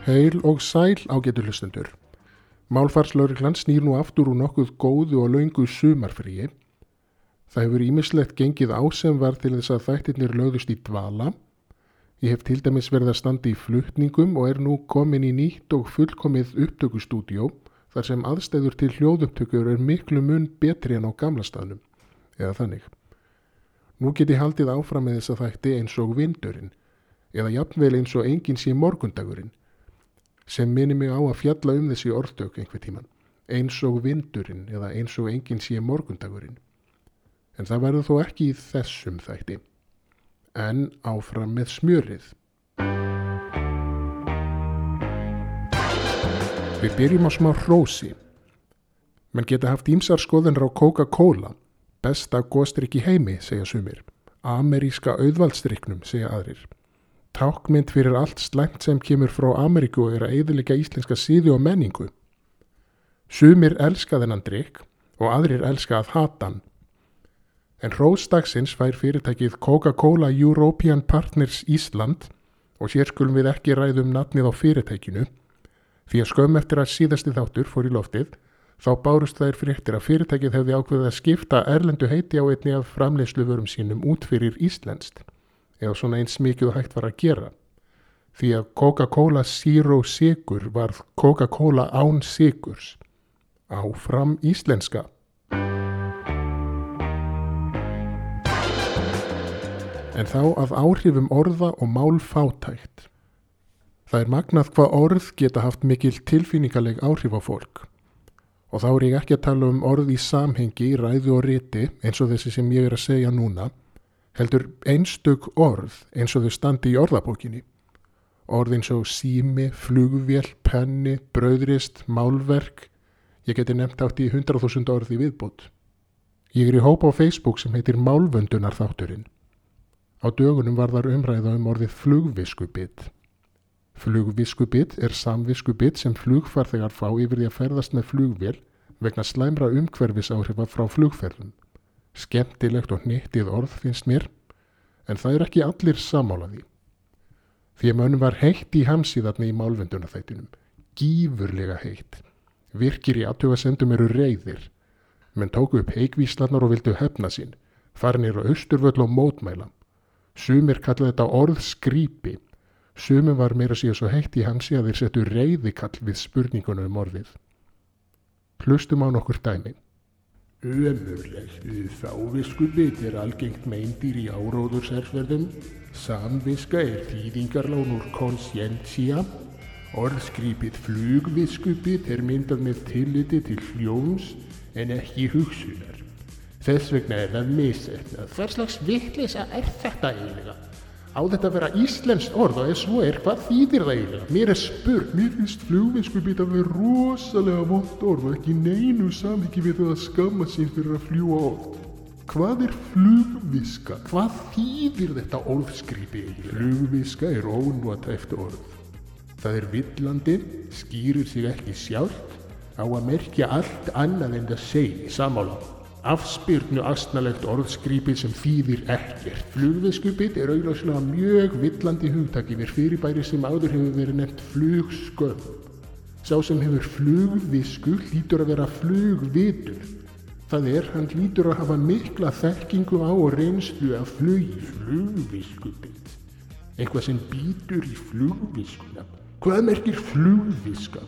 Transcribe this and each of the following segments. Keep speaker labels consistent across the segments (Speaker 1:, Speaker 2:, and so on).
Speaker 1: Heil og sæl ágetur hlustendur. Málfarslauriklan snýr nú aftur úr nokkuð góðu og laungu sumarfríi. Það hefur ímislegt gengið á sem var til þess að þættirnir lögðust í dvala. Ég hef til dæmis verið að standa í flutningum og er nú komin í nýtt og fullkomið upptökustúdjó þar sem aðstæður til hljóðupptökur er miklu mun betri en á gamla staðnum. Eða þannig. Nú get ég haldið áfram með þess að þætti eins og vindurinn eða jafnvel eins og enginn sé morgundagurinn sem minni mig á að fjalla um þessi orðtök einhver tíman eins og vindurinn eða eins og enginn sé morgundagurinn. En það verður þó ekki í þessum þætti. En áfram með smjörið. Við byrjum á smá hrósi. Menn geta haft ímsar skoðanir á Coca-Cola. Besta góstrykk í heimi, segja sumir. Ameríska auðvaldstryknum, segja aðrir Tákmynd fyrir allt slæmt sem kemur frá Ameríku er að eðilega íslenska síðu og menningu. Sumir elska þennan drikk og aðrir elska að hata hann. En Róstagsins fær fyrirtækið Coca-Cola European Partners Ísland og sér skulum við ekki ræðum natnið á fyrirtækinu því að skömm eftir að síðasti þáttur fór í loftið þá bárust þær fréttir að fyrirtækið hefði ákveðið að skipta erlendu heiti á einni af framleysluverum sínum út fyrir Íslandst eða svona eins mikið hægt var að gera. Því að Coca-Cola Zero Sigur varð Coca-Cola án Sigurs áfram íslenska. En þá að áhrifum orða og málfátækt. Það er magnað hvað orð geta haft mikil tilfinningaleg áhrif á fólk. Og þá er ég ekki að tala um orð í samhengi, ræðu og riti eins og þessi sem ég er að segja núna heldur einstök orð eins og þau standi í orðabókinni. Orð eins og sími, flugvél, penni, bröðrist, málverk. Ég geti nefnt átt í 100.000 orð í viðbútt. Ég er í hópa á Facebook sem heitir Málvöndunar þátturinn. Á dögunum var þar umræða um orðið flugviskubitt. Flugviskubitt er samviskubitt sem flugfarþegar fá yfir því að ferðast með flugvél vegna slæmra umhverfis áhrifa frá flugferðum. Skemmtilegt og nýttið orð finnst mér, en það er ekki allir samálaði. Því að mönum var heitt í hamsíðarni í málvendunarþættinum, gífurlega heitt. Virkir í aðtöfasendum eru reyðir, menn tóku upp heikvíslarnar og vildu hefna sín, farinir á austurvöll og mótmæla. Sumir kallaði þetta orð skrýpi, sumum var meira síðan svo heitt í hamsi að þeir settu reyðikall við spurningunum um orðið. Hlustum á nokkur dæmi.
Speaker 2: Ömurlegt þáviskubit er algengt meindýr í áróðursherfverðum. Samviska er þýðingarlán úr konsjentsia. Orðskrýpið flugviskubit er myndað með tilliti til hljóms en ekki hugsunar. Þess vegna er það misetnað.
Speaker 3: Hvers slags vittlisa er þetta eiginlega? Á þetta að vera íslenskt orð og ef svo er, hvað þýðir það eiginlega?
Speaker 2: Mér er spurt, mér finnst flugviskubit að vera rosalega vond orð og ekki neinu samviki við það að skamma sín fyrir að fljúa oft. Hvað er flugviska?
Speaker 3: Hvað þýðir þetta orðskripi eiginlega?
Speaker 2: Flugviska er ónúatæft orð. Það er villandi, skýrir sig ekki sjálf, á að merkja allt annað en það segi samála afspyrnu astnalegt orðskrýpið sem þýðir ekkert. Flugviskupið er auðvarslega mjög villandi hugtak yfir fyrirbæri sem áður hefur verið nefnt flugskömm. Sá sem hefur flugvisku hlýtur að vera flugvitur. Það er, hann hlýtur að hafa mikla þekkingu á og reynslu af flugi. Flugviskupið. Eitthvað sem býtur í flugviskuna. Hvað merkir flugviska?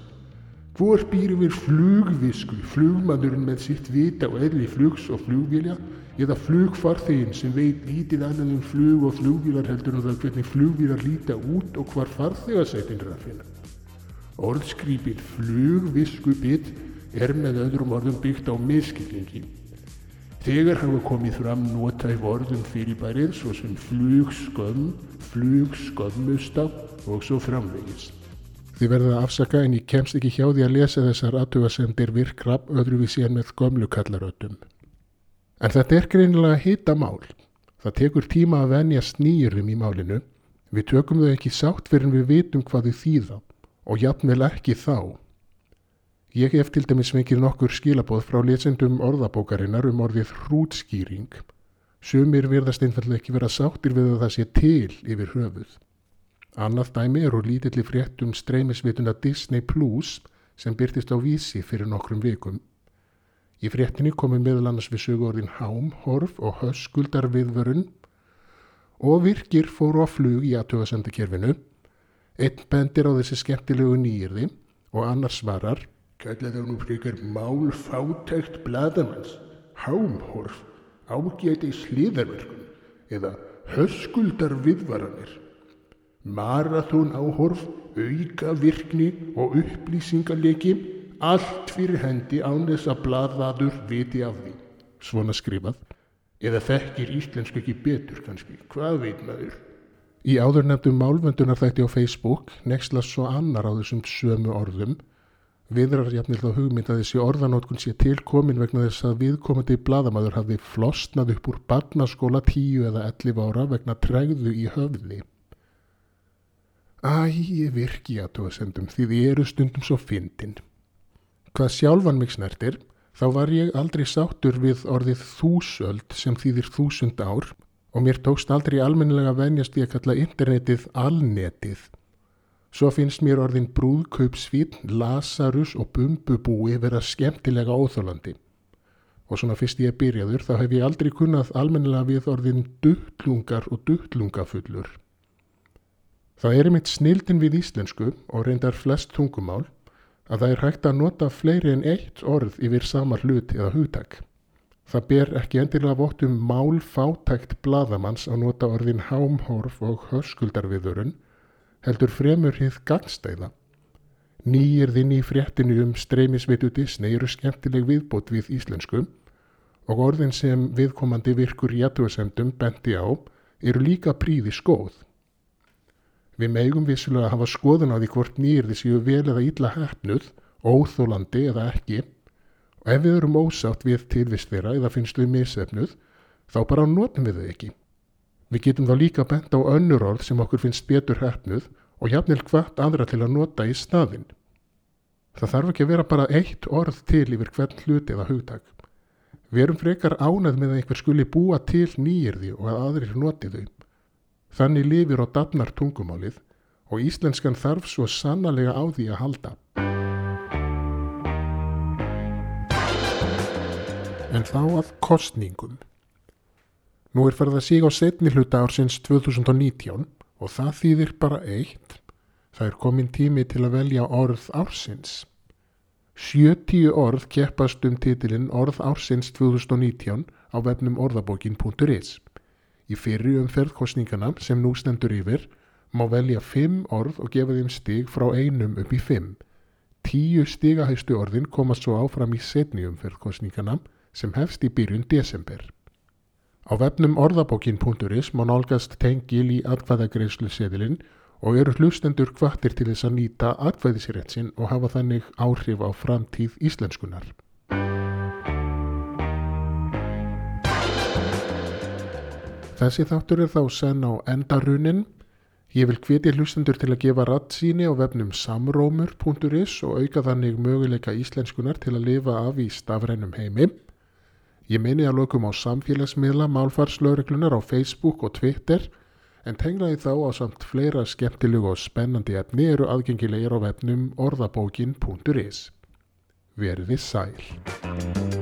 Speaker 2: Hvor býr yfir flugvisku, flugmadurinn með sitt vita og eðli flugs og flugvílja eða flugfarþeginn sem veit lítið annað um flug og flugvílar heldur og það hvernig flugvílar líta út og hvar farþegarsætin er að finna. Orðskrýpið flugviskubitt er með öðrum orðum byggt á miskillingi. Þegar hafa komið fram notæf orðum fyrirbærið svo sem flugskömm, flugskömmusta og svo framvegist.
Speaker 1: Þið verðið að afsaka en ég kemst ekki hjá því að lesa þessar aðtugasendir virkrab öðruvísi en með gömlu kallarötum. En þetta er greinilega hita mál. Það tekur tíma að venja snýrum í málinu. Við tökum þau ekki sátt fyrir en við vitum hvað þau þýða og jafnvel ekki þá. Ég hef til dæmis vekið nokkur skilabóð frá lesendum orðabókarinnar um orðið hrútskýring. Sumir verðast einfallega ekki vera sáttir við að það sé til yfir höfuð. Annað dæmi eru lítilli fréttum streymisvituna Disney Plus sem byrtist á vísi fyrir nokkrum vikum. Í fréttinni komið meðal annars við sögurðin Hám, Horf og Höskuldar viðvörun og virkir fóru á flug í aðtöðasendakerfinu. Einn bendir á þessi skemmtilegu nýjirði og annars svarar
Speaker 2: Kalla þá nú frekar málfátækt bladamanns, hámhorf, ágæti sliðarverkun eða höskuldar viðvaranir. Marathón áhorf, auka virkni og upplýsingarleiki, allt fyrir hendi án þess að bladaður viti af því.
Speaker 1: Svona skrifað.
Speaker 2: Eða þekkir íslensku ekki betur kannski, hvað veit maður?
Speaker 1: Í áðurnefndum málvöndunar þætti á Facebook nexla svo annar á þessum sömu orðum Viðrarjafnil þá hugmynd að þessi orðanótkun sé tilkomin vegna þess að viðkomandi bladamadur hafði flosnað upp úr barnaskóla tíu eða ellif ára vegna tregðu í höfði. Æ, ég virki að tóa sendum því þið eru stundum svo fyndin. Hvað sjálfan mig snertir, þá var ég aldrei sáttur við orðið þúsöld sem þýðir þúsund ár og mér tókst aldrei almennilega venjast í að kalla internetið alnetið Svo finnst mér orðin brúðkaupsvín, lasarus og bumbubúi vera skemmtilega óþólandi. Og svona fyrst ég byrjaður þá hef ég aldrei kunnað almennilega við orðin duttlungar og duttlungafullur. Það er mitt snildin við íslensku og reyndar flest tungumál að það er hægt að nota fleiri en eitt orð yfir sama hlut eða hugtak. Það ber ekki endilega vottum málfátækt bladamanns að nota orðin hámhorf og hörskuldarviðurinn heldur fremur hið gangstæða. Nýjirðinn í fréttinu um streymisvitu Disney eru skemmtileg viðbót við íslensku og orðin sem viðkomandi virkur í aðtöðasemdum bendi á eru líka príði skóð. Við megum vissulega að hafa skoðun á því hvort nýjirði séu vel eða ítla hefnuð, óþólandi eða ekki og ef við erum ósátt við tilvist þeirra eða finnst við misefnuð þá bara notum við þau ekki. Við getum þá líka bent á önnur orð sem okkur finnst betur hefnuð og jafnvel hvart aðra til að nota í staðinn. Það þarf ekki að vera bara eitt orð til yfir hvern hlut eða hugtak. Við erum frekar ánað með að einhver skuli búa til nýjirði og að aðrir noti þau. Þannig lifir á dafnar tungumálið og íslenskan þarf svo sannlega á því að halda. En þá að kostningum. Nú er farið að síga á setni hluta ársins 2019 og það þýðir bara eitt. Það er komin tími til að velja orð ársins. 70 orð keppast um titilinn Orð ársins 2019 á vefnum orðabókin.is. Í fyrri umferðkostningana sem nú stendur yfir má velja 5 orð og gefa þeim stig frá einum upp í 5. 10 stigahæstu orðin komast svo áfram í setni umferðkostningana sem hefst í byrjun desember. Á vefnum orðabókin.is má nálgast tengil í atkvæðagreyslu seðilinn og eru hlustendur hvattir til þess að nýta atkvæðisrétsin og hafa þannig áhrif á framtíð íslenskunar. Þessi þáttur er þá senn á endarunin. Ég vil hvetja hlustendur til að gefa ratt síni á vefnum samrómur.is og auka þannig möguleika íslenskunar til að lifa af í stafrænum heimim. Ég minni að lokum á samfélagsmiðla málfarslögreglunar á Facebook og Twitter en tenglaði þá á samt fleira skemmtilegu og spennandi efni eru aðgengilegir á vefnum orðabókin.is. Verði sæl.